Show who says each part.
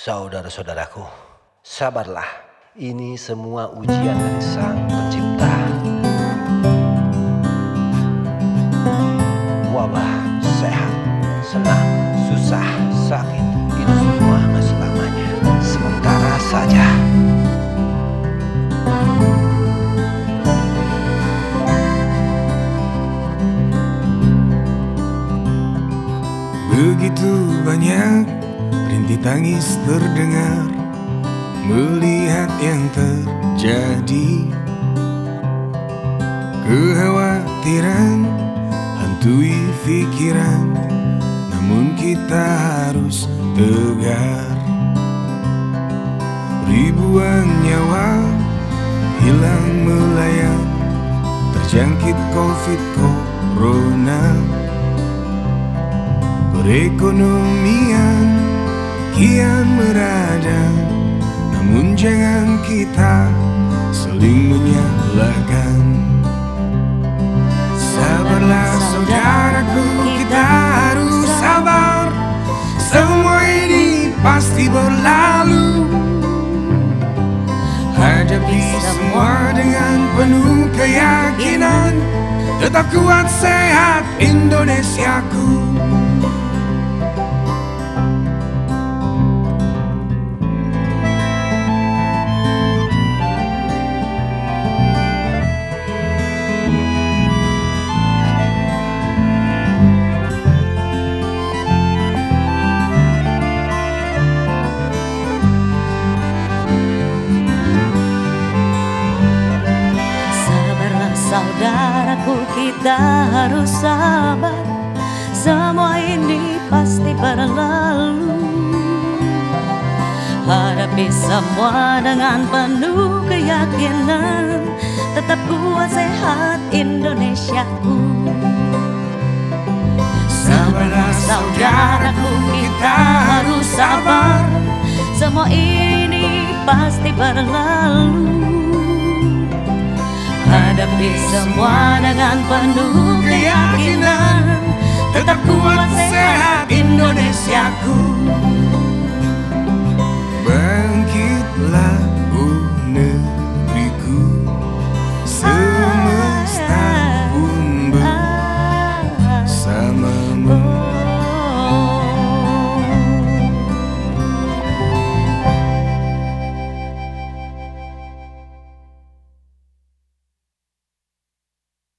Speaker 1: Saudara-saudaraku, sabarlah. Ini semua ujian dari Sang Pencipta. Wabah, sehat, senang, susah, sakit, itu semua nggak selamanya. Sementara saja.
Speaker 2: Begitu banyak rintih tangis terdengar Melihat yang terjadi. Kekhawatiran hantui pikiran Namun kita harus tegar. Ribuan nyawa hilang melayang Terjangkit covid corona. Perekonomian kian meradang Namun jangan kita saling menyalahkan. Sabarlah saudaraku kita harus sabar. Semua ini pasti berlalu. Hadapi semua dengan penuh keyakinan. Tetap kuat sehat Indonesiaku
Speaker 3: kita harus sabar. Semua ini pasti berlalu. Hadapi semua dengan penuh keyakinan. Tetap kuat sehat Indonesiaku.
Speaker 2: Sabarlah saudaraku kita harus sabar.
Speaker 3: Semua ini pasti berlalu Hadapi semua dengan penuh keyakinan